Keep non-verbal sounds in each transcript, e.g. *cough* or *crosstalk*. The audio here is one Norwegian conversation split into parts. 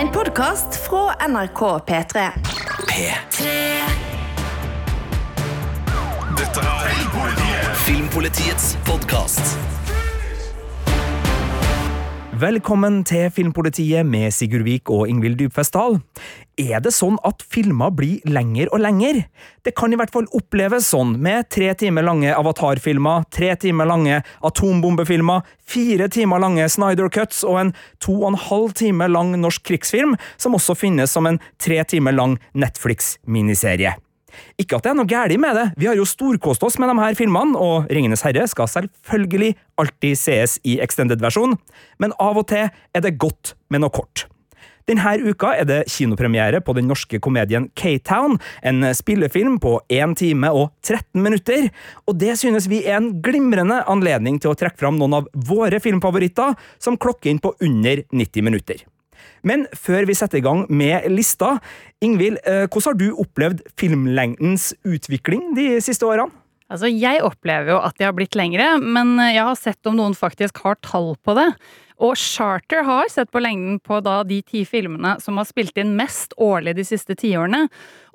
En podkast fra NRK P3. P3. Dette er Filmpolitiets podkast. Velkommen til Filmpolitiet med Sigurd Vik og Ingvild Dybfest Dahl. Er det sånn at filmer blir lenger og lenger? Det kan i hvert fall oppleves sånn med tre timer lange Avatar-filmer, tre timer lange atombombefilmer, fire timer lange Snyder Cuts og en to og en halv time lang norsk krigsfilm, som også finnes som en tre timer lang Netflix-miniserie. Ikke at det er noe galt med det, vi har jo storkost oss med de her filmene, og Ringenes herre skal selvfølgelig alltid sees i extended-versjon, men av og til er det godt med noe kort. Denne uka er det kinopremiere på den norske komedien K-Town, en spillefilm på 1 time og 13 minutter, og det synes vi er en glimrende anledning til å trekke fram noen av våre filmfavoritter som klokker inn på under 90 minutter. Men før vi setter i gang med lista, Ingvild, eh, hvordan har du opplevd filmlengdens utvikling de siste årene? Altså, Jeg opplever jo at de har blitt lengre, men jeg har sett om noen faktisk har tall på det. Og Charter har sett på lengden på da de ti filmene som har spilt inn mest årlig de siste tiårene.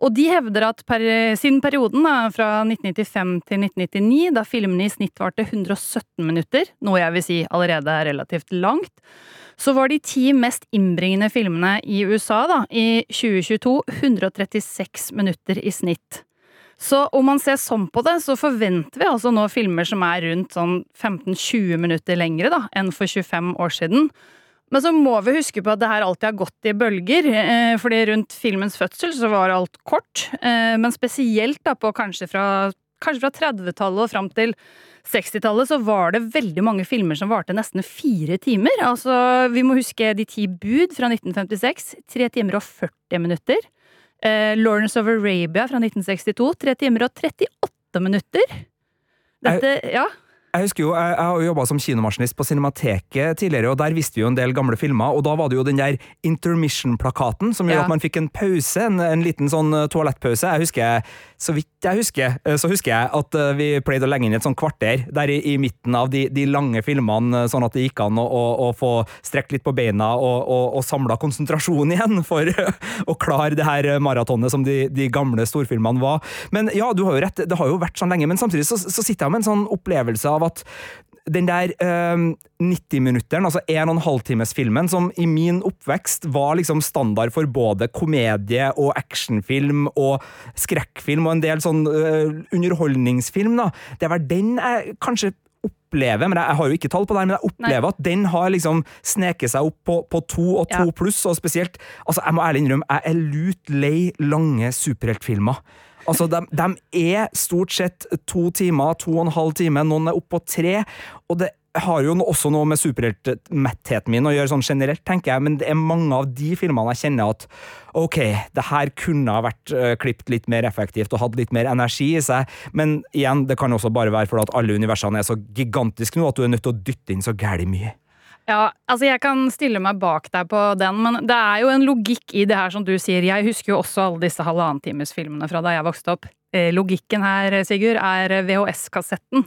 Og de hevder at per, siden perioden da, fra 1995 til 1999, da filmene i snitt varte 117 minutter, noe jeg vil si allerede er relativt langt, så var de ti mest innbringende filmene i USA da, i 2022 136 minutter i snitt. Så om man ser sånn på det, så forventer vi altså nå filmer som er rundt sånn 15-20 minutter lengre da, enn for 25 år siden. Men så må vi huske på at det her alltid har gått i bølger. Eh, fordi rundt filmens fødsel så var alt kort. Eh, men spesielt da på kanskje fra, fra 30-tallet og fram til 60-tallet så var det veldig mange filmer som varte nesten fire timer. Altså, vi må huske De ti bud fra 1956. Tre timer og 40 minutter. Eh, Lawrence of Arabia fra 1962. 3 timer og 38 minutter. Dette, ja jeg husker jo, jeg, jeg har jo jobba som kinomaskinist på Cinemateket tidligere, og der visste vi jo en del gamle filmer. og Da var det jo den der intermission-plakaten som gjorde Ja. at man fikk en pause, en, en liten sånn eh, toalettpause. Jeg husker, Så vidt jeg husker, eh, så husker jeg at eh, vi pleide å legge inn et sånt kvarter der i, i midten av de, de lange filmene, eh, sånn at det gikk an å, å, å få strekt litt på beina og, og, og samla konsentrasjon *laughs* igjen for å klare det her maratonet som de, de gamle storfilmene var. Men ja, du har jo rett, det har jo vært sånn lenge, men samtidig så, så sitter jeg med en sånn opplevelse av at den der eh, 90-minutteren, altså 1 12 times filmen, som i min oppvekst var liksom standard for både komedie og actionfilm og skrekkfilm og en del sånn eh, underholdningsfilm, da. Det er vel den jeg kanskje opplever, men jeg, jeg har jo ikke tall på det, men jeg opplever at den har liksom sneket seg opp på, på to og to Ja. pluss, og spesielt altså Jeg må ærlig innrømme, jeg er lut lei lange superheltfilmer. Altså, de, de er stort sett to timer, to og en halv time, noen er oppå tre, og det har jo også noe med superheltmettheten min å gjøre sånn generelt, tenker jeg, men det er mange av de filmene jeg kjenner at ok, det her kunne ha vært uh, klippet litt mer effektivt og hatt litt mer energi i seg, men igjen, det kan også bare være fordi at alle universene er så gigantiske nå at du er nødt til å dytte inn så gæli mye. Ja, altså jeg kan stille meg bak deg på den, men det er jo en logikk i det her som du sier. Jeg husker jo også alle disse halvannentimesfilmene fra da jeg vokste opp. Eh, Logikken her, Sigurd, er VHS-kassetten.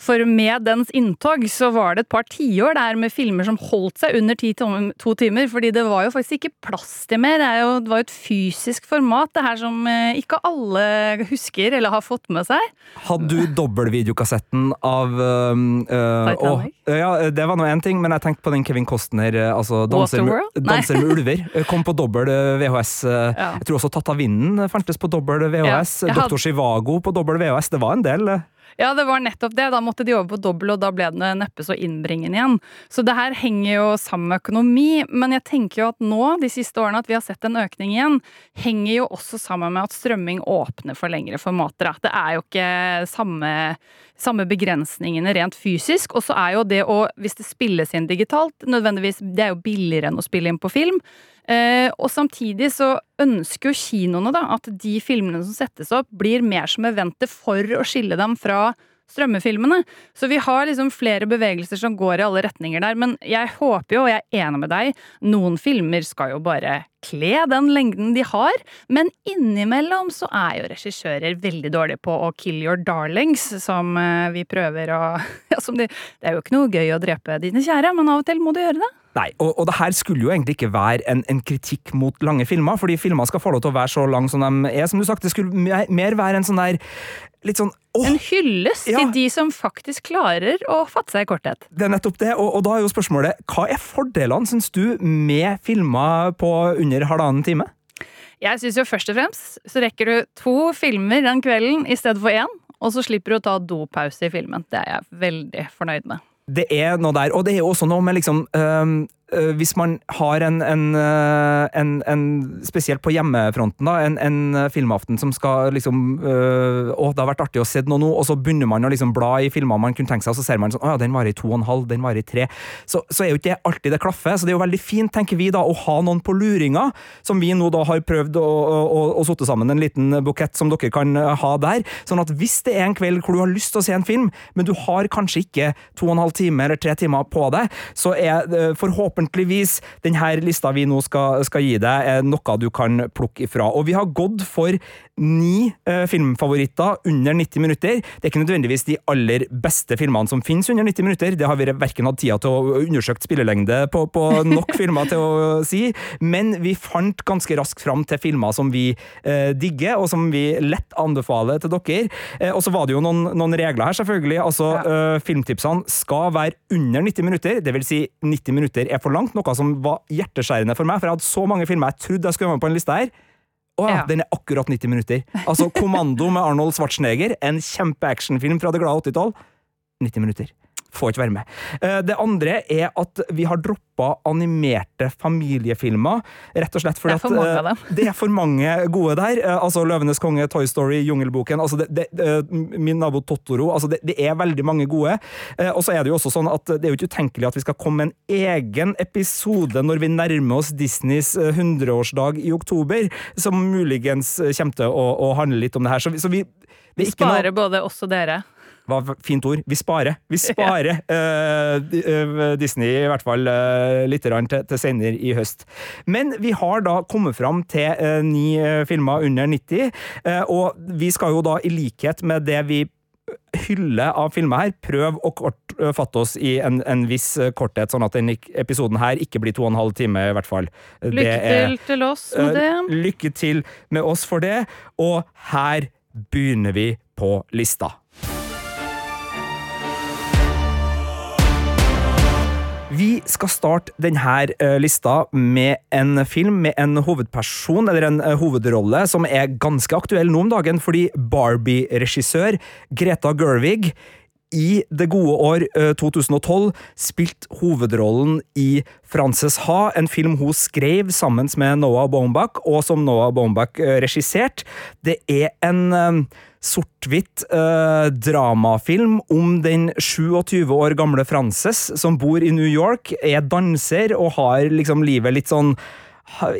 For med dens inntog så var det et par tiår der med filmer som holdt seg under ti to timer, fordi det var jo faktisk ikke plass til mer. Det, er jo, det var jo et fysisk format, det her som eh, ikke alle husker eller har fått med seg. Hadde du dobbeltvideokassetten av øh, øh, ja, Det var nå én ting, men jeg tenkte på den Kevin Costner, uh, altså Danser, med, danser med ulver. *laughs* Kom på dobbel uh, VHS. Ja. Jeg tror også Tatt av vinden fantes på dobbel VHS. Ja, Doktor Chivago på dobbel VHS. Det var en del. Ja, det var nettopp det. Da måtte de over på dobbel, og da ble det neppe så innbringende igjen. Så det her henger jo sammen med økonomi, men jeg tenker jo at nå, de siste årene, at vi har sett en økning igjen, henger jo også sammen med at strømming åpner for lengre formater. Det er jo ikke samme, samme begrensningene rent fysisk, og så er jo det å, hvis det spilles inn digitalt, nødvendigvis, det er jo billigere enn å spille inn på film. Eh, og samtidig så ønsker jo kinoene da at de filmene som settes opp, blir mer som eventet for å skille dem fra strømmefilmene. Så vi har liksom flere bevegelser som går i alle retninger der. Men jeg håper jo, og jeg er enig med deg, noen filmer skal jo bare kle den lengden de har, men innimellom så er jo regissører veldig dårlige på å kill your darlings, som eh, vi prøver å *laughs* ja, som de, Det er jo ikke noe gøy å drepe dine kjære, men av og til må du gjøre det. Nei, og, og det her skulle jo egentlig ikke være en, en kritikk mot lange filmer, fordi filmer skal få lov til å være så lang som de er. Som du sagt, det skulle mer, mer være en sånn der litt sånn åh, En hyllest Ja. til de som faktisk klarer å fatte seg i korthet. Det er nettopp det, og, og da er jo spørsmålet hva er fordelene, syns du, med filmer på under halvannen time? Jeg syns jo først og fremst så rekker du to filmer den kvelden i stedet for én, og så slipper du å ta dopause i filmen. Det er jeg veldig fornøyd med. Det er noe der, og det er jo også noe med liksom øh, Hvis man har en, en, øh, en, en Spesielt på hjemmefronten, da, en, en filmaften som skal liksom øh, Å, det har vært artig å se noe nå, og så begynner man å liksom bla i filmer man kunne tenke seg, og så ser man sånn Å ja, den varer i to og en halv, den varer i tre. Så, så er jo ikke det alltid det klaffer, så det er jo veldig fint, tenker vi, da, å ha noen på luringa, som vi nå da har prøvd å, å, å, sotte sammen en liten bukett som dere kan ha der. Sånn at hvis det er en kveld hvor du har lyst til å se en film, men du har kanskje ikke to og en halv time eller tre timer på deg, så er øh, vis. denne lista vi nå skal, skal gi deg, er noe du kan plukke ifra. Og vi har gått for ni eh, filmfavoritter under 90 minutter. Det er ikke nødvendigvis de aller beste filmene som finnes under 90 minutter. Det har vi verken hatt tida til å undersøke spillelengde på, på nok *laughs* filmer til å si, men vi fant ganske raskt fram til filmer som vi eh, digger, og som vi lett anbefaler til dere. Eh, og så var det jo noen, noen regler her, selvfølgelig. Altså, eh, filmtipsene skal være under 90 minutter, det vil si 90 minutter er for langt, noe som var hjerteskjærende for meg, for jeg hadde så mange filmer jeg trodde jeg skulle være med på en liste her. Å ja, Ja. den er akkurat 90 minutter. Altså Kommando med Arnold Schwarzenegger, en kjempeactionfilm fra det glade 80-tall. 90 minutter. Får ikke være med. Eh, Det andre er at vi har droppa animerte familiefilmer. Rett og slett fordi Det er for mange at, av eh, dem. *laughs* det er for mange gode der. Eh, Altså Løvenes konge, Toy Story, Jungelboken. altså det, det, Min nabo Totoro. altså det, det er veldig mange gode. Og så er det jo også sånn at det er jo ikke utenkelig at vi skal komme med en egen episode når vi nærmer oss Disneys eh, 100-årsdag i oktober, som muligens kommer til å, å handle litt om det her. Så vi, så vi Vi er ikke noe- sparer både oss og dere. Et fint ord. Vi sparer. Vi sparer *laughs* yeah. di- eh, Disney i hvert fall uh, litt til, til senere i høst. Men vi har da kommet fram til uh, ni filmer under 90, eh, og vi skal jo da i likhet med det vi hyller av filmer her, Prøv å kort, fatte oss i en, en viss korthet, sånn at denne episoden her ikke blir to og en halv time, i hvert fall. Det Lykke til til oss med det. Lykke til med oss for det, og her begynner vi på lista. Vi skal starte denne eh, lista med en film med en hovedperson, eller en eh, hovedrolle, som er ganske aktuell nå om dagen, fordi Barbie-regissør Greta Gerwig i det gode år eh, 2012 spilte hovedrollen i Frances Ha, en film hun skrev sammen med Noah Baumbach, og som Noah Baumbach eh, regisserte. Det er en eh, sort-hvitt eh, dramafilm om den 27 år gamle Frances som bor i New York, er danser og har liksom livet litt sånn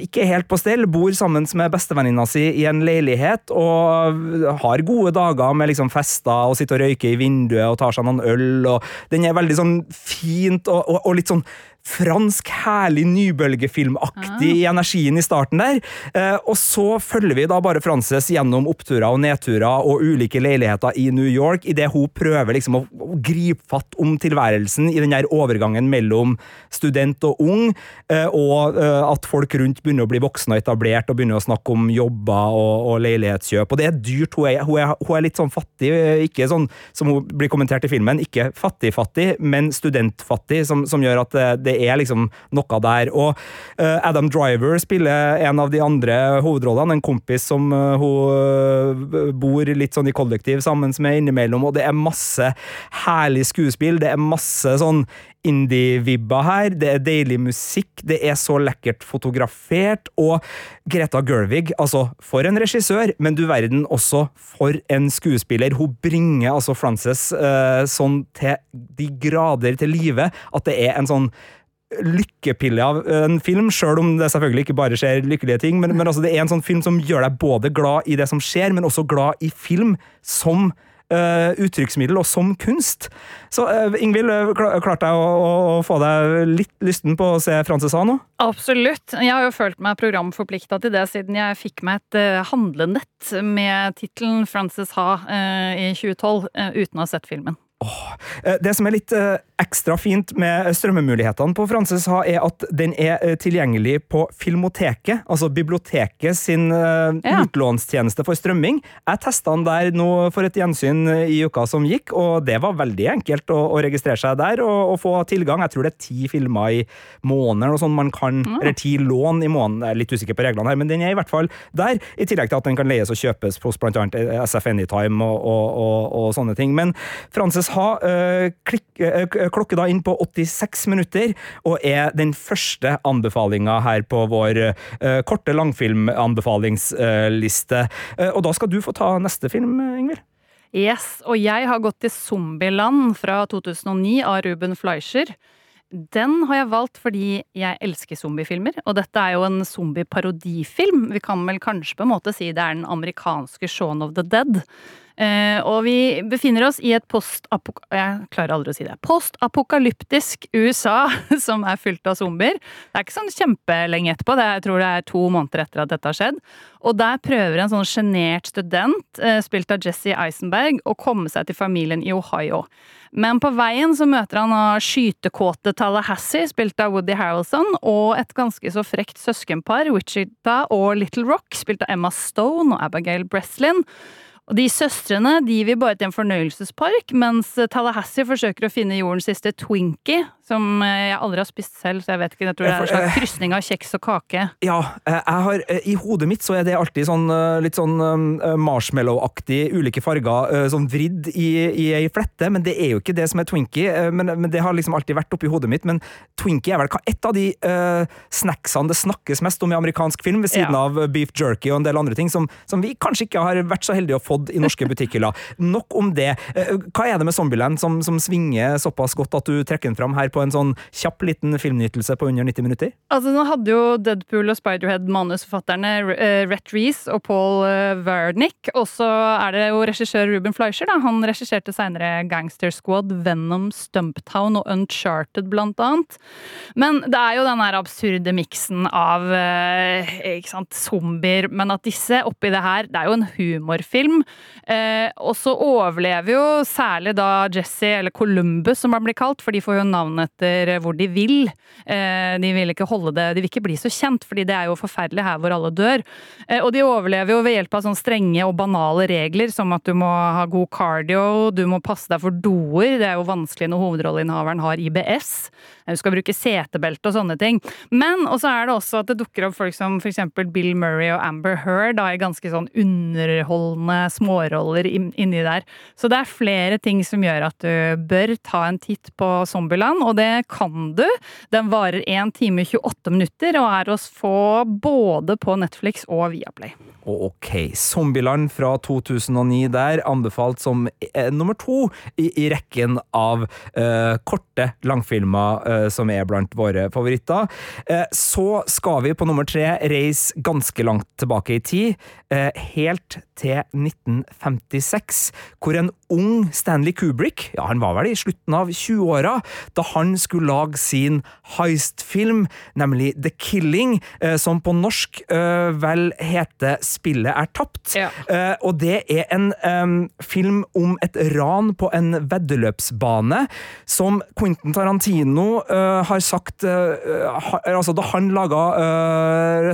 ikke helt på stell, bor sammen med bestevenninna si i en leilighet og har gode dager med liksom fester og sitter og røyker i vinduet og tar seg noen øl. og Den er veldig sånn fint og, og, og litt sånn fransk, herlig nybølgefilmaktig i energien i starten der. Eh, og så følger vi da bare Frances gjennom oppturer og nedturer og ulike leiligheter i New York, idet hun prøver liksom å, gripe fatt om tilværelsen i den overgangen mellom student og ung, eh, og eh, at folk rundt begynner å bli voksne og etablert og begynner å snakke om jobber og, og leilighetskjøp. Og det er dyrt. Hun er, hun er, hun er litt sånn fattig, ikke sånn som hun blir kommentert i filmen, ikke fattig-fattig, men studentfattig, som, som gjør at det, det er liksom noe der. Og uh, Adam Driver spiller en av de andre hovedrollene, en kompis som uh, hun eh, bor litt sånn i kollektiv sammen med innimellom, og det er masse herlig skuespill, det er masse sånn indie-vibber her, det er deilig musikk, det er så lekkert fotografert, og Greta Gervig, altså, for en regissør, men du verden også for en skuespiller. Hun bringer altså Frances eh, sånn til de grader til live at det er en sånn lykkepille av en film, sjøl om det selvfølgelig ikke bare skjer lykkelige ting. Men, men altså det er en sånn film som gjør deg både glad i det som skjer, men også glad i film som uh, uttrykksmiddel og som kunst. Så uh, Ingvild, klarte jeg å, å, få deg litt lysten på å se Frances Ha nå? Absolutt. Jeg har jo følt meg programforplikta til det siden jeg fikk meg et uh, handlenett med tittelen Frances Ha i 2012, uten å ha sett filmen. Oh, det som er litt ekstra fint med strømmemulighetene på Frances Ha, er at den er eh, tilgjengelig på Filmoteket, altså biblioteket sin uh, ja. utlånstjeneste for strømming. Jeg testa den der nå for et gjensyn i uka som gikk, og det var veldig enkelt å, å registrere seg der og, og, få tilgang. Jeg tror det er ti filmer i måneden, og sånn man kan, mm. eller ti lån i måneden. Jeg er litt usikker på reglene her, men den er i hvert fall der, i tillegg til at den kan leies og kjøpes hos bl.a. SF Anytime og, og, og, sånne ting. Men Frances Ha øh, klikk, uh, klokker da inn på 86 minutter, og er den første anbefalinga her på vår uh, korte langfilmanbefalingsliste. Uh, og da skal du få ta neste film, Ingvild. Yes, og jeg har gått til Zombieland fra 2009 av Ruben Fleischer. Den har jeg valgt fordi jeg elsker zombiefilmer, og dette er jo en zombieparodifilm. Vi kan vel kanskje på en måte si det er den amerikanske Shaun of the Dead. Uh, og vi befinner oss i et post-apok... Jeg USA *laughs* som er fylt av zombier. Det er ikke sånn kjempelenge etterpå, det er, jeg tror det er to måneder etter at dette har skjedd. Og der prøver en sånn sjenert student, uh, spilt av Jesse Eisenberg, å komme seg til familien i Ohio. Men på veien så møter han av skytekåte Tallahassee, spilt av Woody Harrelson, og et ganske så frekt søskenpar, Wichita og Little Rock, spilt av Emma Stone og Abigail Breslin. Og de søstrene de vil bare til en fornøyelsespark, mens Tallahassee forsøker å finne jordens siste Twinkie, som eh, jeg aldri har spist selv, så jeg vet ikke. Jeg tror det er en slags krysning av kjeks og kake. Ja, eh, jeg har, eh, i hodet mitt så er det alltid sånn litt sånn marshmallow-aktig, ulike farger, sånn vridd i, i ei flette, men det er jo ikke det som er Twinkie. Men, men det har liksom alltid vært oppi hodet mitt. Men Twinkie er vel et av de uh, snacksene det snakkes mest om i amerikansk film, ved siden ja. av beef jerky og en del andre ting, som, som, vi kanskje ikke har vært så heldige å fått i norske butikkhyller. Nok om det. Hva er det med Zombieland som, som svinger såpass godt at du trekker den fram her på en sånn kjapp liten filmnytelse på under 90 minutter? Altså, Nå hadde jo Deadpool og Spiderhead manusforfatterne uh, Rhett Reece og Paul Vernick. Wernick. Og så er det jo regissør Ruben Fleischer. da. Han regisserte seinere Gangster Squad, Venom, Stumptown og Uncharted, blant annet. Men det er jo den her absurde miksen av uh, ikke sant, zombier, men at disse oppi det her Det er jo en humorfilm. Og så overlever jo særlig da Jesse, eller Columbus som han blir kalt, for de får jo navnet etter hvor de vil. Eh, de vil ikke holde det, de vil ikke bli så kjent, fordi det er jo forferdelig her hvor alle dør. Eh, og de overlever jo ved hjelp av sånne strenge og banale regler, som at du må ha god cardio, du må passe deg for doer. Det er jo vanskelig når hovedrolleinnehaveren har IBS. Du skal bruke setebelte og sånne ting. Men og så er det også at det dukker opp folk som f.eks. Bill Murray og Amber Heard da, i ganske sånn underholdende småroller inni der. Så det er flere ting som gjør at du bør ta en titt på Zombieland, og det kan du. Den varer 1 time 28 minutter og er å få både på Netflix og Viaplay. Ok, Zombieland fra 2009 der, anbefalt som eh, nummer to i, i rekken av eh, korte langfilmer eh, som er blant våre favoritter. Eh, så skal vi på nummer tre reise ganske langt tilbake i tid, eh, helt til 1956, hvor en ung Stanley Kubrick, ja han var vel i slutten av 20-åra, da han skulle lage sin heist-film, nemlig The Killing, eh, som på norsk vel heter spillet er tapt. Ja. Uh, og det er en um, film om et ran på en veddeløpsbane som Quentin Tarantino uh, har sagt uh, ha, altså Da han laga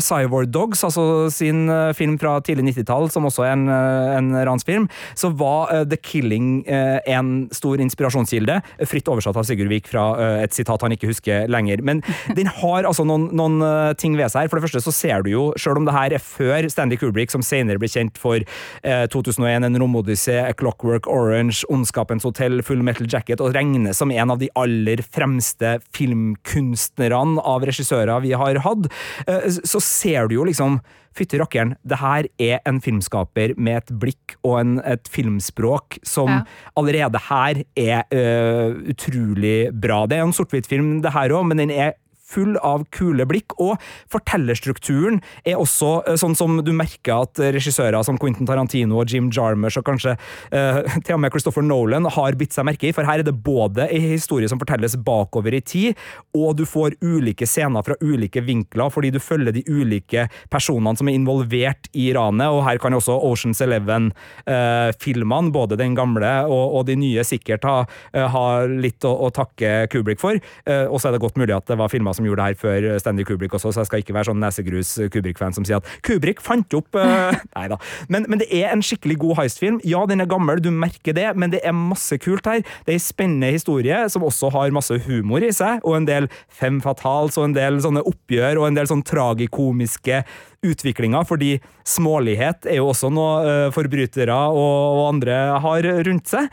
Cyborg Dogs, altså sin film fra tidlig 90-tall, som også er en, en ransfilm, så var The Killing en stor inspirasjonskilde. Fritt oversatt av Sigurd Vik fra et sitat han ikke husker lenger. Men den har altså noen, noen ting ved seg her. For det første så ser du jo, selv om det her er før Stanley Kubrick Kubrick, som senere ble kjent for eh, 2001, En romodyssé, A Clockwork Orange, Ondskapens hotell, Full Metal Jacket, og regnes som en av de aller fremste filmkunstnerne av regissører vi har hatt, eh, så ser du jo liksom Fytti rakkeren, det her er en filmskaper med et blikk og en, et filmspråk som ja. allerede her er uh, utrolig bra. Det er en sort-hvitt-film, det her òg, men den er full av kule blikk, og fortellerstrukturen er også eh, sånn som du merker at regissører som Quentin Tarantino og Jim Jarmers og kanskje uh, *laughs* til og med Christopher Nolan har bitt seg merke i, for her er det både en historie som fortelles bakover i tid, og du får ulike scener fra ulike vinkler, fordi du følger de ulike personene som er involvert i ranet, og her kan også Oceans Eleven-filmene, uh, både den gamle og, og, de nye, sikkert ha, uh, ha litt å, å, takke Kubrick for. og så er det godt mulig at det var filmer som gjorde det her før Stanley Kubrick også, så jeg skal ikke være sånn nesegrus Kubrick-fan som sier at Kubrick fant opp *laughs* Nei da. Men, men, det er en skikkelig god heistfilm. Ja, den er gammel, du merker det, men det er masse kult her. Det er en spennende historie som også har masse humor i seg, og en del fem fatals og en del sånne oppgjør og en del sånn tragikomiske utviklinger, fordi smålighet er jo også noe uh, forbrytere og, andre har rundt seg.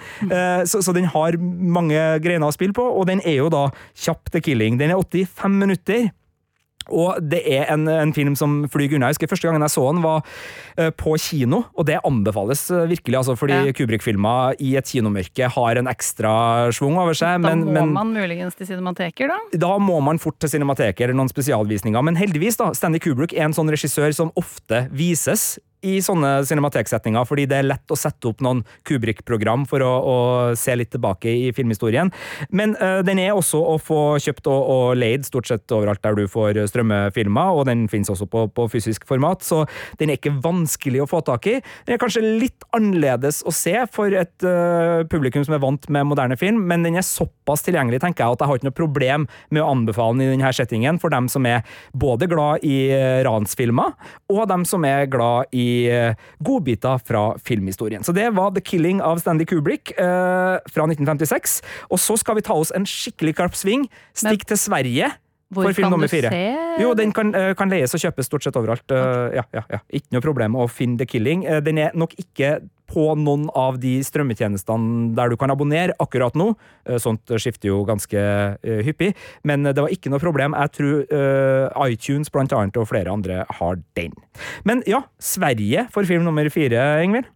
Så, så, den har mange greiner å spille på, og den er jo da kjapp til killing. Den er 85 minutter. Og det er en, en, film som flyr unna. Jeg husker Første gangen jeg så den, var uh, på kino, og det anbefales uh, virkelig. Altså, fordi ja. Kubrick-filmer i et kinomørke har en ekstra schwung over seg. Da men, må men, man muligens til cinemateker, da? Da må man fort til cinemateker eller noen spesialvisninger. Men heldigvis, da, Stanley Kubrick er en sånn regissør som ofte vises i sånne cinemateksetninger, fordi det er lett å sette opp noen Kubrik-program for å, å, se litt tilbake i filmhistorien. Men uh, den er også å få kjøpt og, og, leid stort sett overalt der du får strømmefilmer, og den finnes også på, på, fysisk format, så den er ikke vanskelig å få tak i. Den er kanskje litt annerledes å se for et uh, publikum som er vant med moderne film, men den er såpass tilgjengelig, tenker jeg, at jeg har ikke noe problem med å anbefale den i denne settingen for dem som er både glad i uh, ransfilmer, og dem som er glad i Eh, godbiter fra filmhistorien. Så det var The Killing av Stanley Kubrick eh, fra 1956. Og så skal vi ta oss en skikkelig karp sving. Stikk til Sverige. Hvor for film nummer fire. Jo, den kan, uh, kan, leies og kjøpes stort sett overalt. Uh, ja, ja, ja. Ikke noe problem å finne The Killing. Den er nok ikke på noen av de strømmetjenestene der du kan abonnere akkurat nå. Sånt skifter jo ganske hyppig, men det var ikke noe problem. Jeg tror iTunes blant annet og flere andre har den. Men ja, Sverige for film nummer fire, Ingvild?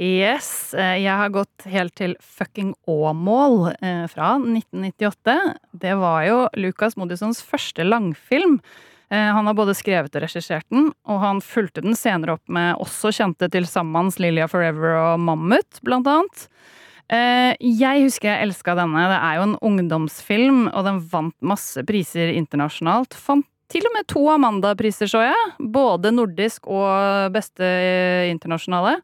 Yes, eh, jeg har gått helt til fucking Åmål eh, fra 1998. Det var jo Lukas Modissons første langfilm. Eh, han har både skrevet og regissert den, og han fulgte den senere opp med også kjente til Sammans, Lilia Forever og Mammut, blant annet. Jeg husker jeg elska denne. Det er jo en ungdomsfilm, og den vant masse priser internasjonalt. Fant til og med to Amanda-priser, så jeg. Både nordisk og beste internasjonale.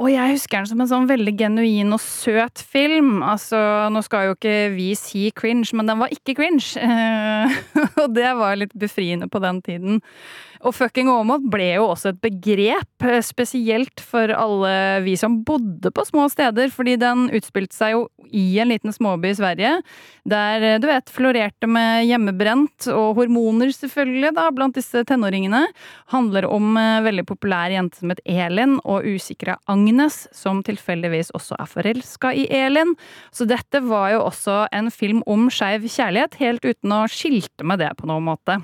Og jeg husker den som en sånn veldig genuin og søt film. Altså, nå skal jo ikke vi si cringe, men den var ikke cringe. Eh, *laughs* og det var litt befriende på den tiden. Og fucking Åmot ble jo også et begrep, eh, spesielt for alle vi som bodde på små steder, fordi den utspilte seg jo i en liten småby i Sverige, der eh, du vet florerte med hjemmebrent og hormoner, selvfølgelig, da, blant disse tenåringene. Handler om veldig populær jente som het Elin, og usikre Agnes, som tilfeldigvis også er forelska i Elin. Så dette var jo også en film om skeiv kjærlighet, helt uten å skilte med det på noen måte.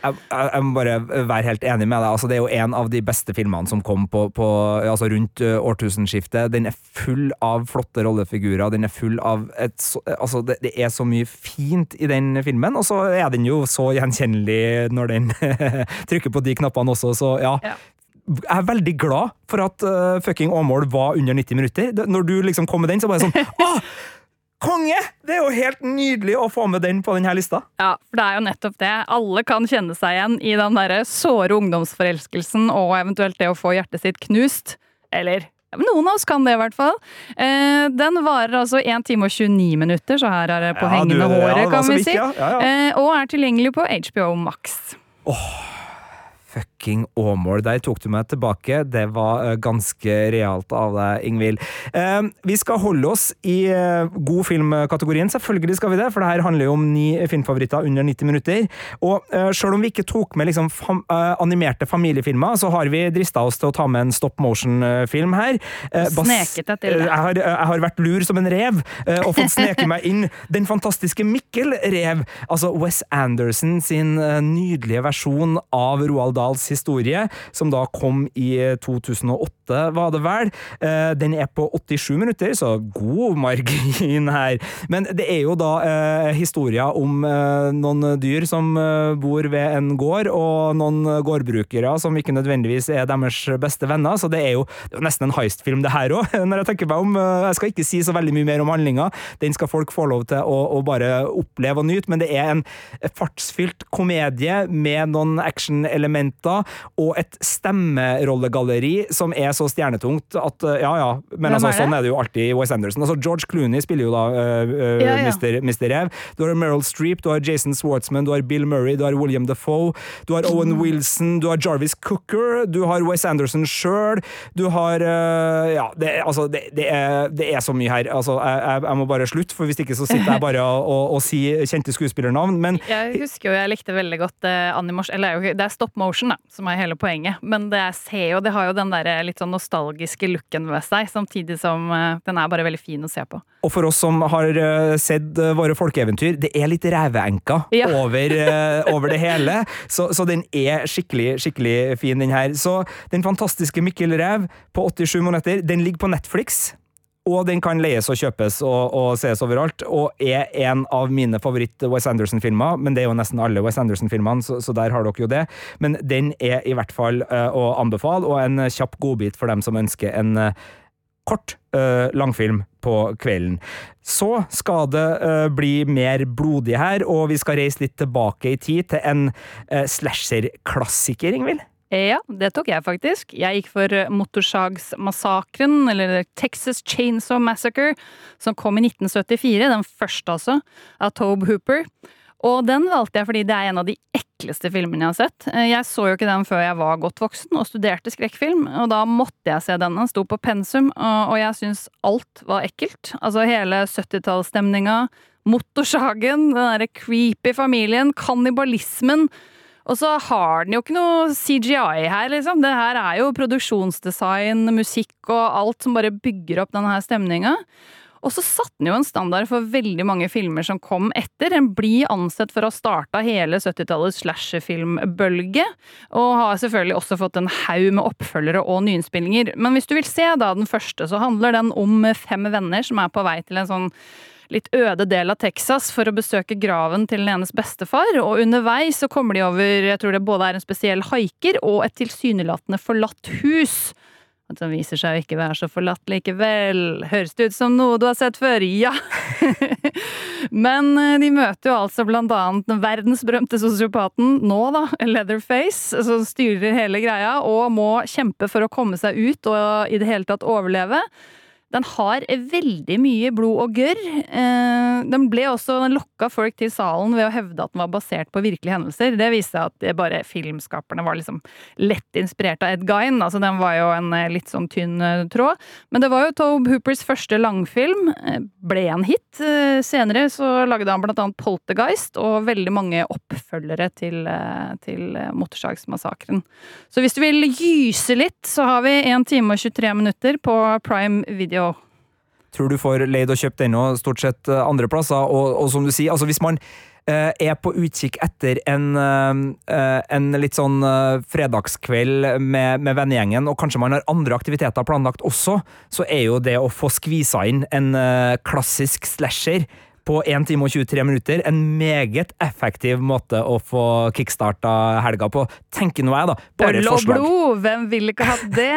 Jeg, jeg, må bare være helt enig med deg. Altså, det er jo en av de beste filmene som kom på, på, altså rundt årtusenskiftet. Den er full av flotte rollefigurer. Den er full av et, altså, det, det, er så mye fint i den filmen, og så er den jo så gjenkjennelig når den *laughs* trykker på de knappene også, så ja. ja. Jeg er veldig glad for at uh, fucking Åmål var under 90 minutter. Når du liksom kom med den, så bare sånn *laughs* Åh! Konge! Det er jo helt nydelig å få med den på denne lista. Ja, for det er jo nettopp det. Alle kan kjenne seg igjen i den derre såre ungdomsforelskelsen og eventuelt det å få hjertet sitt knust. Eller noen av oss kan det, i hvert fall. Eh, den varer altså 1 time og 29 minutter, så her er det på ja, hengende du, håret, ja, kan vi si. Ja, eh, og er tilgjengelig på HBO Max. Oh fucking Åmål. Der tok du meg tilbake. Det var eh, ganske realt av deg, Ingvild. Eh, vi skal holde oss i eh, god film-kategorien. Selvfølgelig skal vi det, for det her handler jo om ni filmfavoritter under 90 minutter. Og selv om vi ikke tok med liksom fam animerte familiefilmer, så har vi drista oss til å ta med en stop motion-film her. Sneket deg til det. Jeg har, jeg har vært lur som en rev og fått sneke meg inn den fantastiske Mikkel Rev. Altså Wes Anderson sin nydelige versjon av Roald Dahls historie, som da kom i 2008. 8, var det vel. Eh, den er på 87 minutter, så god margin her. Men det er jo da eh, historier om eh, noen dyr som eh, bor ved en gård, og noen gårdbrukere som ikke nødvendigvis er deres beste venner, så det er jo, det er jo nesten en heist-film det her òg, *laughs* når jeg tenker meg om. Jeg skal ikke si så veldig mye mer om handlinga, den skal folk få lov til å, å bare oppleve og nyte, men det er en fartsfylt komedie med noen actionelementer og et stemmerollegalleri som er så stjernetungt at eh, ja, ja. Men altså, sånn er det jo alltid i Wes Anderson. Altså, George Clooney spiller jo da uh, uh, Ja, ja. Mr. Mr. Rev. Du har Meryl Streep, du har Jason Swartzman, du har Bill Murray, du har William Defoe, du har Owen Mm. Wilson, du har Jarvis Cooker, du har Wes Anderson sjøl, du har uh, Ja, det, altså, det, det, er, det er så mye her. Altså, jeg, jeg, må bare slutte, for hvis ikke så sitter jeg bare og, og, og sier kjente skuespillernavn. Men Jeg husker jo jeg likte veldig godt eh, animasjon Eller det er stop motion, da, som er hele poenget. Men det jeg ser jo, det har jo den der eh, litt sånn nostalgiske looken ved seg, samtidig som eh, den er bare veldig fin å se på. Og for oss som har eh, sett eh, våre folkeeventyr, det er litt ræveenka Ja. *laughs* over, over det hele. Så, så den er skikkelig, skikkelig fin, den her. Så den fantastiske Mikkel Ræv på 87 måneder, den ligger på Netflix. Og den kan leies og kjøpes og, og ses overalt, og er en av mine favoritt-Wes Anderson-filmer. Men det er jo nesten alle Wes Anderson-filmene, så, så der har dere jo det. Men den er i hvert fall uh, å anbefale, og en kjapp godbit for dem som ønsker en uh, kort uh, langfilm på kvelden. Så skal det uh, bli mer blodig her, og vi skal reise litt tilbake i tid til en uh, slasher-klassiker, Ingvild. Ja, det tok jeg faktisk. Jeg gikk for eh, Motorsagsmassakren, eller Texas Chainsaw Massacre, som kom i 1974, den første altså, av Tobe Hooper. Og den valgte jeg fordi det er en av de ekleste filmene jeg har sett. Eh, Jeg så jo ikke den før jeg var godt voksen og studerte skrekkfilm, og da måtte jeg se den. Den sto på pensum, og jeg syns alt var ekkelt. Altså hele 70-tallsstemninga, motorsagen, den derre creepy familien, kannibalismen. Og så har den jo ikke noe CGI her, liksom. Det her er jo produksjonsdesign, musikk og alt som bare bygger opp denne stemninga. Og så satte den jo en standard for veldig mange filmer som kom etter. Den blir ansett for å ha starta hele 70-tallets slasherfilmbølge, og har selvfølgelig også fått en haug med oppfølgere og nyinnspillinger. Men hvis du vil se da den første, så handler den om fem venner som er på vei til en sånn litt øde del av Texas for å besøke graven til den enes bestefar, og underveis så kommer de over jeg tror det både er en spesiell haiker og et tilsynelatende forlatt hus. Som viser seg å ikke være så forlatt likevel. Høres det ut som noe du har sett før? Ja! *laughs* Men eh, de møter jo altså blant annet den verdensberømte sosiopaten, nå da, Leatherface, som styrer hele greia og må kjempe for å komme seg ut og i det hele tatt overleve. Den har veldig mye blod og gørr. Eh, Den ble også lokka folk til salen ved å hevde at den var basert på virkelige hendelser. Det viste seg at bare filmskaperne var liksom lett inspirert av Ed Gein. Altså, den var jo en eh, litt sånn tynn eh, tråd. Men det var jo Tobe Hoopers første langfilm. Ble en hit. Senere så lagde han blant annet Poltergeist og veldig mange oppfølgere til, til Motorsagsmassakren. Så hvis du vil gyse litt, så har vi 1 time og 23 minutter på Prime Video. Tror du får leid og kjøpt òg, stort sett andreplasser. andre plasser. Og, og som du sier, altså hvis man eh, er på utkikk etter en, eh, eh, en litt sånn eh, fredagskveld med, med vennegjengen, og kanskje man har andre aktiviteter planlagt også, så er jo det å få skvisa inn en eh, klassisk slasher på 1 time og 23 minutter en meget effektiv måte å få kickstarta helga på, tenker nå jeg, da. Bare Øl og blod, hvem ville ikke hatt det?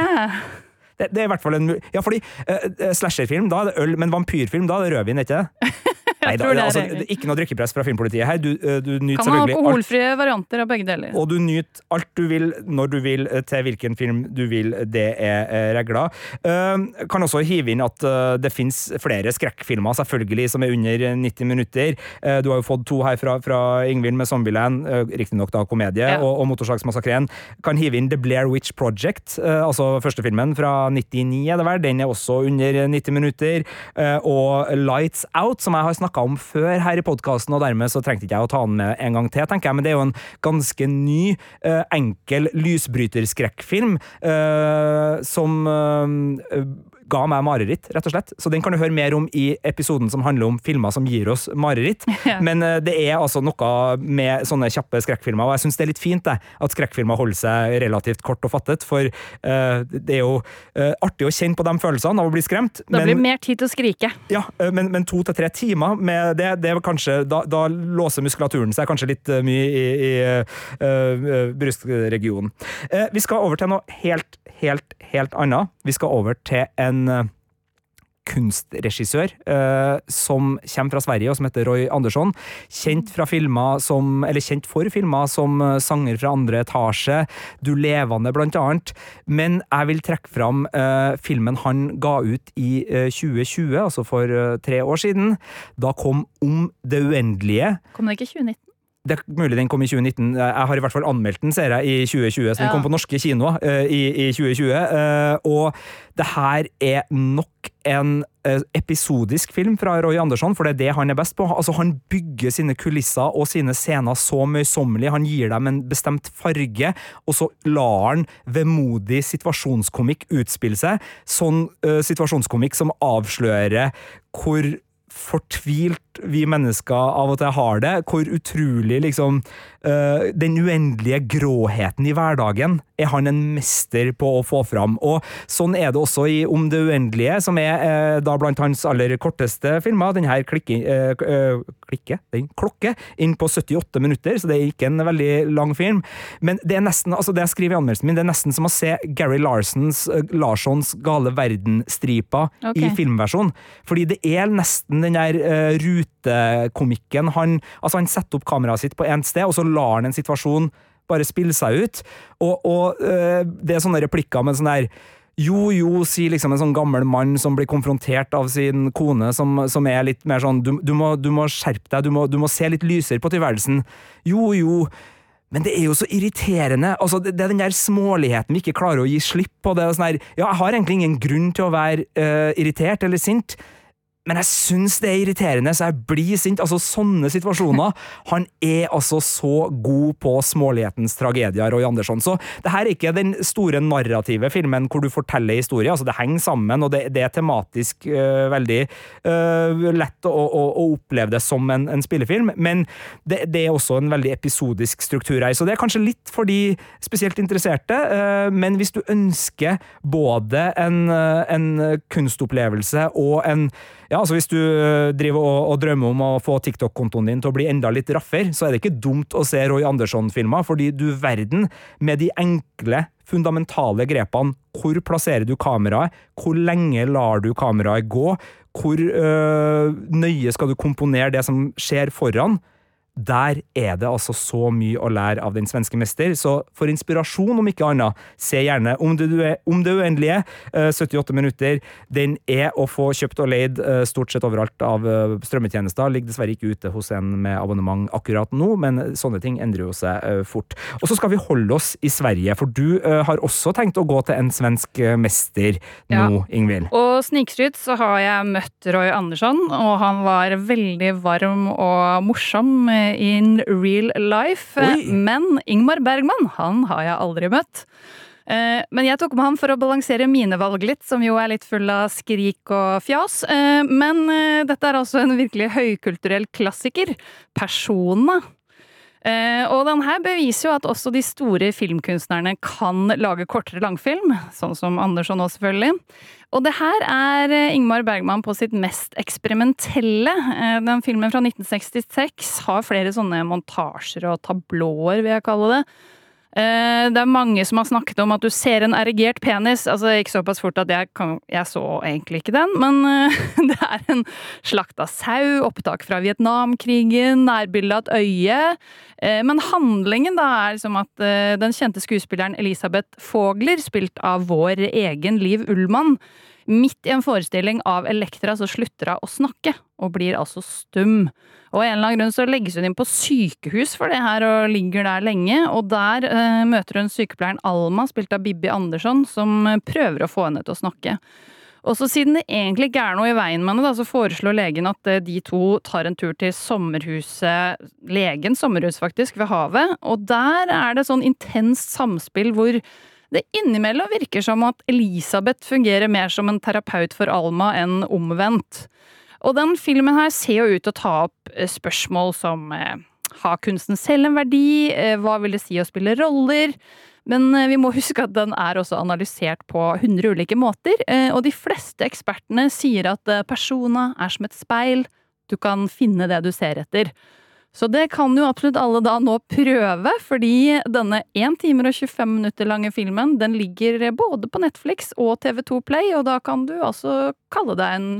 Det, det er i hvert fall en Ja, fordi eh, slasherfilm, da er det øl, men vampyrfilm, da er det rødvin, ikke det? *laughs* Nei, da, altså, ikke noe drikkepress fra filmpolitiet her. Du, eh, du nyter Kan ha selvfølgelig alt. alkoholfrie varianter av begge deler. Og du nyter alt du vil, når du vil, eh, til hvilken film du vil. Det er eh, regla. Uh, kan også hive inn at det fins flere skrekkfilmer, selvfølgelig, som er under 90 minutter. Du har jo fått to her fra, fra Ingvild med Zombieland, riktignok da komedie, Ja. og, og Motorsagsmassakren. Kan hive inn The Blair Witch Project, altså første filmen fra 99, er det vel. Den er også under 90 minutter. Og Lights Out, som jeg har snakka om før her i podkasten, og dermed så trengte ikke jeg å ta den med en gang til, tenker jeg. Men det er jo en ganske ny, eh, enkel lysbryterskrekkfilm eh, som eh, ga meg mareritt, rett og slett. Så den kan du høre mer om i episoden som handler om filmer som gir oss mareritt. *laughs* Ja. Men eh, det er altså noe med sånne kjappe skrekkfilmer, og jeg syns det er litt fint det, at skrekkfilmer holder seg relativt kort og fattet, for uh, det er jo uh, artig å kjenne på de følelsene av å bli skremt. Da blir det mer tid til å skrike. Ja, men, men to til tre timer med det, det kanskje da, da låser muskulaturen seg kanskje litt mye i, i uh, brystregionen. Vi skal over til noe helt, helt, helt annet. Vi skal over til en eh, kunstregissør eh, som kommer fra Sverige, og som heter Roy Andersson. Kjent, som, kjent for filmer som eh, Sanger fra andre etasje, Du levende, blant annet. Men jeg vil trekke fram eh, filmen han ga ut i eh, 2020, altså for eh, tre år siden. Da kom Om det uendelige. Kom det ikke i 2019? Det er mulig den kom i 2019. Jeg har i hvert fall anmeldt den, ser jeg, i 2020. Så den Ja. kom på norske kinoer uh, i, i 2020. Uh, og det her er nok en eh, episodisk film fra Roy Andersson, for det er det han er best på. Altså, han bygger sine kulisser og sine scener så møysommelig. Han gir dem en bestemt farge, og så lar han vemodig situasjonskomikk utspille seg. Sånn uh, situasjonskomikk som avslører hvor fortvilt vi mennesker av og til har det. Hvor utrolig liksom eh, Den uendelige gråheten i hverdagen er han en mester på å få fram. Og sånn er det også i Om det uendelige, som er eh, da blant hans aller korteste filmer. Den her klikke, eh, klikke, den klokke, inn på 78 minutter, så det er ikke en veldig lang film. Men det er nesten, altså det jeg skriver i anmeldelsen min, det er nesten som å se Gary Larsons, Larssons Gale verden-stripa okay. i filmversjon. Fordi det er nesten den der eh, rutekomikken. Han, altså han setter opp kameraet sitt på ett sted, og så lar han en situasjon bare spille seg ut. Og, og øh, det er sånne replikker med sånn der jo, jo, sier liksom en sånn gammel mann som blir konfrontert av sin kone, som, som er litt mer sånn du, du, må, du må skjerpe deg, du må, du må se litt lysere på tilværelsen. Jo, jo. Men det er jo så irriterende. Altså, det er den der småligheten vi ikke klarer å gi slipp på. Det er sånn her, ja, jeg har egentlig ingen grunn til å være uh, irritert eller sint, men jeg syns det er irriterende, så jeg blir sint. Altså, sånne situasjoner. *laughs* Han er altså så god på smålighetens tragedier, Roy Andersson. Så det her er ikke den store narrative filmen hvor du forteller historier. Altså, det henger sammen, og det, det er tematisk øh, veldig øh, lett å, å, å oppleve det som en, en spillefilm, men det, det er også en veldig episodisk struktur her. Så det er kanskje litt for de spesielt interesserte, øh, men hvis du ønsker både en, øh, en kunstopplevelse og en ja, altså Hvis du øh, driver og, og drømmer om å få TikTok-kontoen din til å bli enda litt raffer, så er det ikke dumt å se Roy Andersson-filmer, fordi du verden, med de enkle, fundamentale grepene Hvor plasserer du kameraet? Hvor lenge lar du kameraet gå? Hvor øh, nøye skal du komponere det som skjer foran? Der er det altså så mye å lære av den svenske mester, så for inspirasjon, om ikke annet, se gjerne Om det, om det uendelige, eh, 78 minutter. Den er å få kjøpt og leid eh, stort sett overalt av eh, strømmetjenester. Ligger dessverre ikke ute hos en med abonnement akkurat nå, men sånne ting endrer jo seg eh, fort. Og så skal vi holde oss i Sverige, for du eh, har også tenkt å gå til en svensk mester mester Ja. nå, Ingvild. Og snikskryt så har jeg møtt Roy Andersson, og han var veldig varm og morsom in real life. Oi. Men Ingmar Bergman, han har jeg aldri møtt. Eh, Men jeg tok med han for å balansere mine valg litt, som jo er litt full av skrik og fjas. Eh, Men eh, dette er altså en virkelig høykulturell klassiker. Persona. Eh, og den her beviser jo at også de store filmkunstnerne kan lage kortere langfilm, sånn som Andersson nå, selvfølgelig. Og det her er eh, Ingmar Bergman på sitt mest eksperimentelle. Eh, den filmen fra 1966 har flere sånne montasjer og tablåer, vil jeg kalle det. Eh, Det er mange som har snakket om at du ser en erigert penis. Altså, ikke såpass fort at jeg, kan, jeg så egentlig ikke den, men eh, *laughs* det er en slakta sau, opptak fra Vietnamkrigen, nærbilde av et øye. Eh, Men handlingen da er liksom at den kjente skuespilleren Elisabeth Fogler, spilt av vår egen Liv Ullmann, midt i en forestilling av Elektra så slutter hun å snakke, og blir altså stum. Og av en eller annen grunn så legges hun inn på sykehus for det her, og ligger der lenge. Og der eh, møter hun sykepleieren Alma, spilt av Bibi Andersson, som prøver å få henne til å snakke. Og så siden det egentlig ikke er noe i veien med henne, så foreslår legen at eh, de to tar en tur til sommerhuset, legens sommerhus faktisk, ved havet. Og der er det sånn intenst samspill hvor det innimellom virker som at Elisabeth fungerer mer som en terapeut for Alma enn omvendt. Og den filmen her ser jo ut til å ta opp eh, spørsmål som eh, har kunsten selv en verdi, eh, hva vil det si å spille roller? Men vi må huske at den er også analysert på 100 ulike måter, og de fleste ekspertene sier at persona er som et speil, du kan finne det du ser etter. Så det kan jo absolutt alle da nå prøve, fordi denne 1 timer og 25 minutter lange filmen den ligger både på Netflix og TV2 Play, og da kan du altså kalle deg en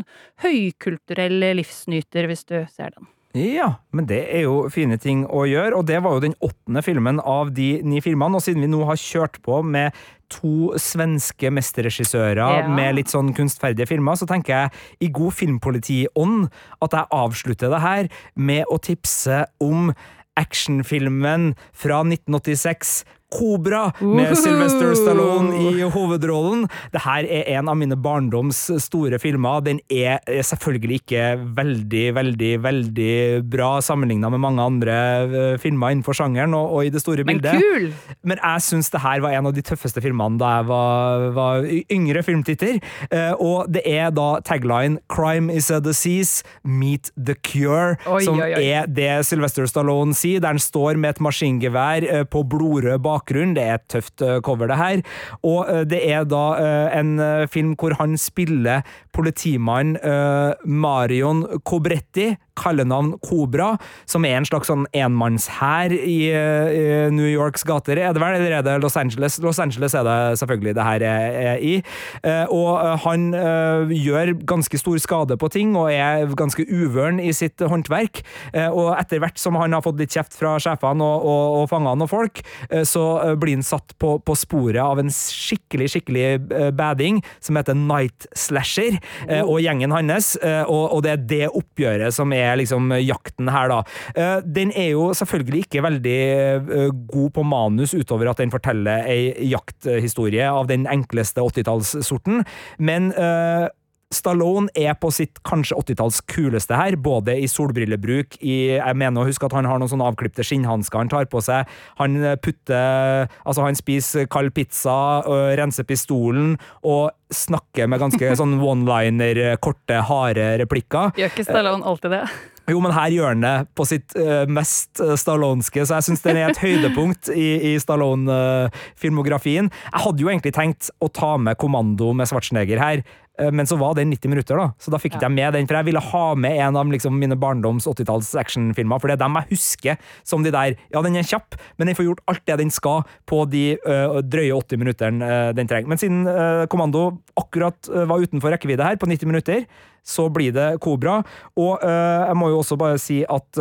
høykulturell livsnyter hvis du ser den. Ja, men det er jo fine ting å gjøre, og det var jo den åttende filmen av de ni filmene, og siden vi nå har kjørt på med to svenske mesterregissører Ja. med litt sånn kunstferdige filmer, så tenker jeg i god filmpolitiånd at jeg avslutter det her med å tipse om actionfilmen fra 1986 Kobra med Sylvester Stallone i hovedrollen. Det her er en av mine barndoms store filmer. Den er selvfølgelig ikke veldig, veldig, veldig bra sammenligna med mange andre eh, filmer innenfor sjangeren og, og i det store bildet. Men kul! Men jeg syns det her var en av de tøffeste filmene da jeg var, var yngre filmtitter. Eh, og det er da tagline 'Crime is a disease, meet the cure', Oi, som oi, oi. er det Sylvester Stallone sier, der han står med et maskingevær eh, på blodrød bakgrunn. Det er et tøft eh, cover, det her. Og eh, det er da eh, en film hvor han spiller politimann uh, Marion Cobretti, kallenavn Kobra, som er en slags sånn enmannshær i, eh, i New Yorks gater, er det vel? Eller er det Los Angeles? Los Angeles er det selvfølgelig det her er, er i. Uh, og eh, han uh, gjør ganske stor skade på ting, og er ganske uvøren i sitt håndverk. Uh, og etter hvert som han har fått litt kjeft fra sjefene og, og, og fangene og folk, så blir han satt på, på sporet av en skikkelig, skikkelig bading som heter Night Slasher, og gjengen hans, eh, og, det er det oppgjøret som er liksom jakten her, da. Eh, Den er jo selvfølgelig ikke veldig eh, god på manus, utover at den forteller ei jakthistorie av den enkleste 80-tallssorten, men eh, Stallone er på sitt kanskje 80-talls kuleste her, både i solbrillebruk i Jeg mener å huske at han har noen sånne avklipte skinnhansker han tar på seg. Han putter Altså, han spiser kald pizza, øh, renser pistolen og snakker med ganske *laughs* sånn one-liner, korte, harde replikker. Gjør ikke Stallone alltid det? Jo, men her gjør han det på sitt mest stallonske, så jeg syns den er et høydepunkt i, i Stallone-filmografien. jeg hadde jo egentlig tenkt å ta med Kommando med Schwarzenegger her, men så var den 90 minutter, da, så da fikk ikke jeg med den. For jeg ville ha med en av liksom, mine barndoms 80-talls actionfilmer, for det er dem jeg husker som de der Ja, den er kjapp, men den får gjort alt det den skal på de uh, drøye 80 minuttene uh, den trenger. Men siden uh, Kommando akkurat var utenfor rekkevidde her, på 90 minutter, så blir det Kobra. Og jeg må jo også bare si at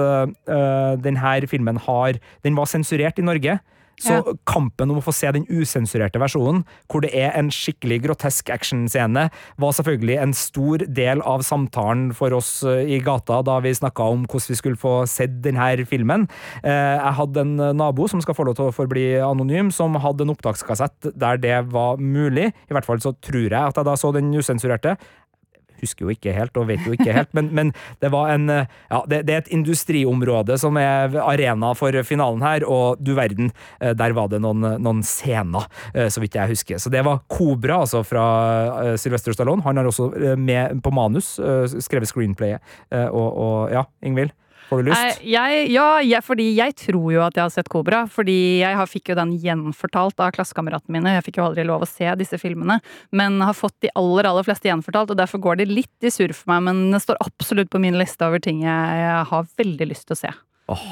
denne filmen har Den var sensurert i Norge. Så Ja. kampen om å få se den usensurerte versjonen, hvor det er en skikkelig grotesk actionscene, var selvfølgelig en stor del av samtalen for oss øh, i gata da vi snakka om hvordan vi skulle få sett denne filmen. Eh, Jeg hadde en nabo som skal få lov til å forbli anonym, som hadde en opptakskassett der det var mulig. I hvert fall så tror jeg at jeg da så den usensurerte husker jo ikke helt, og vet jo ikke helt, men, men det var en eh, Ja, det, det er et industriområde som er arena for finalen her, og du verden, eh, der var det noen, noen scener, eh, så vidt jeg husker. Så det var Kobra, altså fra Sylvester Stallone. Han har også med på manus skrevet screenplayet, og, og ja, Ingvild, får du lyst? Nei, jeg, ja, jeg, fordi jeg tror jo at jeg har sett Kobra. Fordi jeg har, fikk jo den gjenfortalt av klassekameratene mine. Jeg fikk jo aldri lov å se disse filmene. Men har fått de aller aller fleste gjenfortalt, og derfor går det litt i surr for meg. Men det står absolutt på min liste over ting jeg, jeg har veldig lyst til å se. Åh,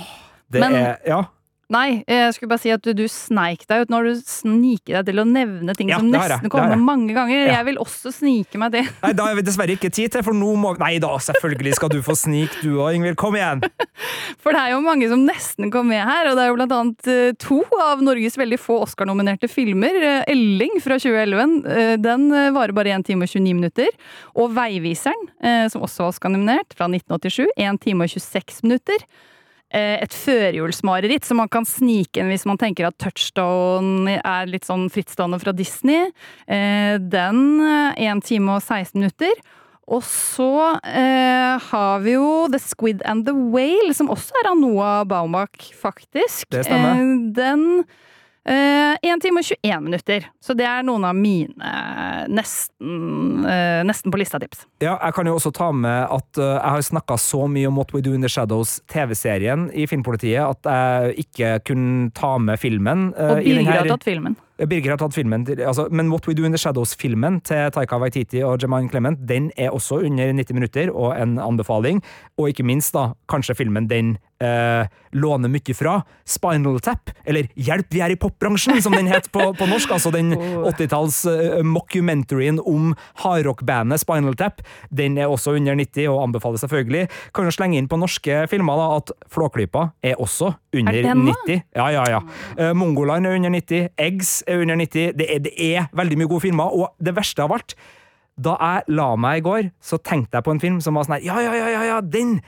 Det men- er Ja. Nei, jeg skulle bare si at du, du sneik deg ut når du sniker deg til å nevne ting Ja, som nesten kommer mange ganger. Ja. Jeg vil også snike meg til. Nei, da har vi dessverre ikke tid til, for nå må Nei da, selvfølgelig skal du få snik du òg, Ingvild. Kom igjen! *laughs* For det er jo mange som nesten kom med her, og det er jo blant annet eh, to av Norges veldig få Oscar-nominerte filmer. Eh, Elling fra 2011, eh, den eh, varer bare 1 time og 29 minutter. Og Veiviseren, eh, som også var Oscar-nominert, fra 1987, 1 time og 26 minutter. Eh, Et førjulsmareritt som man kan snike inn hvis man tenker at Touchstone er litt sånn frittstående fra Disney. Eh, Den 1 time og 16 minutter. Og så eh, har vi jo The Squid and the Whale, som også er av Noah Baumbach, faktisk. Det stemmer. Eh, den Én time og 21 minutter. Så det er noen av mine nesten, uh, nesten på lista-tips. Ja, jeg kan jo også ta med at uh, jeg har snakka så mye om What We Do In The Shadows, TV-serien i Filmpolitiet, at jeg ikke kunne ta med filmen. Og Birger tatt filmen. Birger har tatt filmen, altså, men What We Do In The Shadows-filmen til Taika Waititi og Jemaine Clement, den er også under 90 minutter og en anbefaling. Og ikke minst, da, kanskje filmen den eh, låner mye fra. Spinal Tap, eller Hjelp, vi er i popbransjen, som den het på, på norsk. Altså den 80-talls eh, mockumentaryen om hardrockbandet Spinal Tap. Den er også under 90 og anbefales selvfølgelig. Kan jo slenge inn på norske filmer da, at Flåklypa er også under Er 90. Ja, ja, ja. Eh, Mongoland er under 90. Eggs under 90. Det er, det er veldig mye gode filmer, og det verste av alt Da jeg la meg i går, så tenkte jeg på en film som var sånn her Ja, ja, ja, ja, ja, den!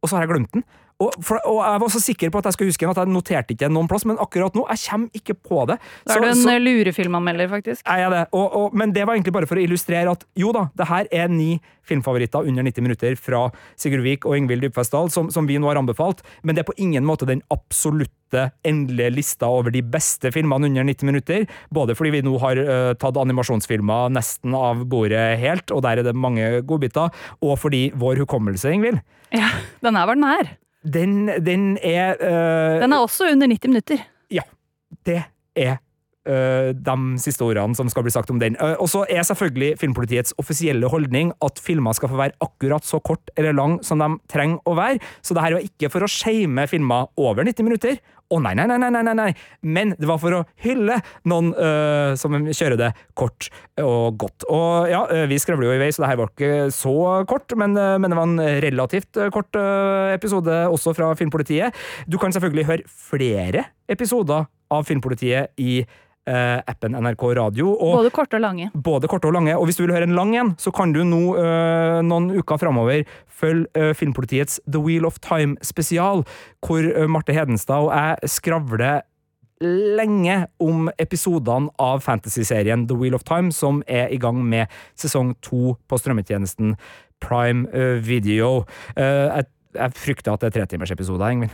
Og så har jeg glemt den. Og, for, og jeg var så sikker på at jeg skulle huske den at jeg noterte ikke noen plass, men akkurat nå, jeg kommer ikke på det. Da er du en lurefilmanmelder, faktisk. Jeg er det. Og, og, men det var egentlig bare for å illustrere at jo da, det her er ni filmfavoritter under 90 minutter fra Sigurd Vik og Ingvild Dybfestdal, som, som vi nå har anbefalt, men det er på ingen måte den absolutte endelige lista over de beste filmene under 90 minutter. Både fordi vi nå har uh, tatt animasjonsfilmer nesten av bordet helt, og der er det mange godbiter, og fordi vår hukommelse, Ingvild, Ja, Den er hva den er. Den, den er uh, Den er også under 90 minutter. ja, det er uh, de siste ordene som skal bli sagt om den. Uh, og så er selvfølgelig Filmpolitiets offisielle holdning at filmer skal få være akkurat så kort eller lang som de trenger å være. Så det her var ikke for å shame filmer over 90 minutter. Å nei, nei, nei, nei, nei, nei, nei. Men det var for å hylle noen uh, som kjører det kort og godt. Og ja, øh, vi skrevler jo i vei, så det her var ikke så kort, men, uh, men det var en relativt kort uh, episode også fra Filmpolitiet. Du kan selvfølgelig høre flere episoder av Filmpolitiet i eh, appen NRK Radio. Og Både korte og lange. både korte og lange. Og hvis du vil høre en lang en, så kan du nå eh, noen uker framover følge eh, Filmpolitiets The Wheel of Time spesial, hvor øh, Marte Hedenstad og jeg skravler lenge om episodene av fantasyserien The Wheel of Time, som er i gang med sesong to på strømmetjenesten Prime øh, Video. Eh, jeg, jeg frykter at det er tretimersepisoder, Ingvild.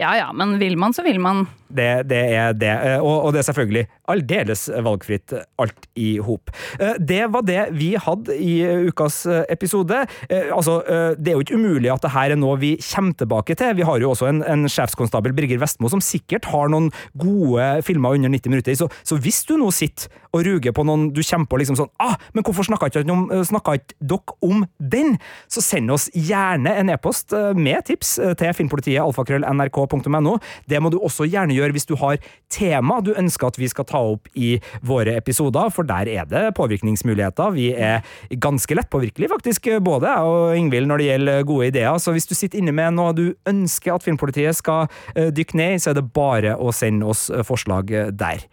Ja ja, men vil man, så vil man. Det, det er det. Eh, Og, og det er selvfølgelig aldeles valgfritt, eh, alt i hop. Eh, Det var det vi hadde i ukas episode. Altså, det er jo ikke umulig at det her er noe vi kommer tilbake til. Vi har jo også en, en sjefskonstabel, Birger Vestmo, som sikkert har noen gode filmer under 90 minutter. Så, så hvis du nå sitter og ruger på noen du kommer på liksom sånn ah, men hvorfor snakka ikke, dere om- den? Så send oss gjerne en e-post med tips til filmpolitiet alfakrøll.nrk.no. Det må du også gjerne gjøre hvis du har tema du ønsker at vi skal ta opp i våre episoder, for der er det påvirkningsmuligheter. Vi er ganske lettpåvirkelige, faktisk, både jeg og Ingvild, når det gjelder gode ideer. Så hvis du sitter inne med noe du ønsker at Filmpolitiet skal eh, dykke ned i, så er det bare å sende oss eh, forslag eh, der.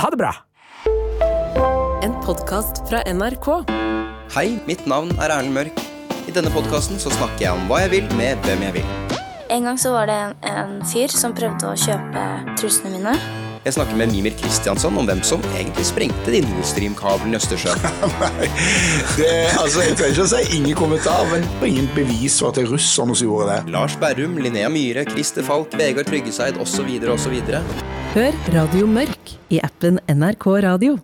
Ha det bra! En podkast fra NRK. Hei, mitt navn er Erlend Mørk. I denne podkasten snakker jeg om hva jeg vil med hvem jeg vil. En gang så var det en, en fyr som prøvde å kjøpe trusene mine. Jeg snakker med Mimir Kristiansson om hvem som egentlig sprengte de Nord Stream-kablene i Østersjøen. *laughs* Det, altså, jeg trenger ikke å si ingen kommentar, men ingen bevis for at det er russerne som gjorde det. Lars Berrum, Linnea Myhre, Christer Falk, Vegard Tryggeseid osv. osv. Hør Radio Mørk i appen NRK Radio.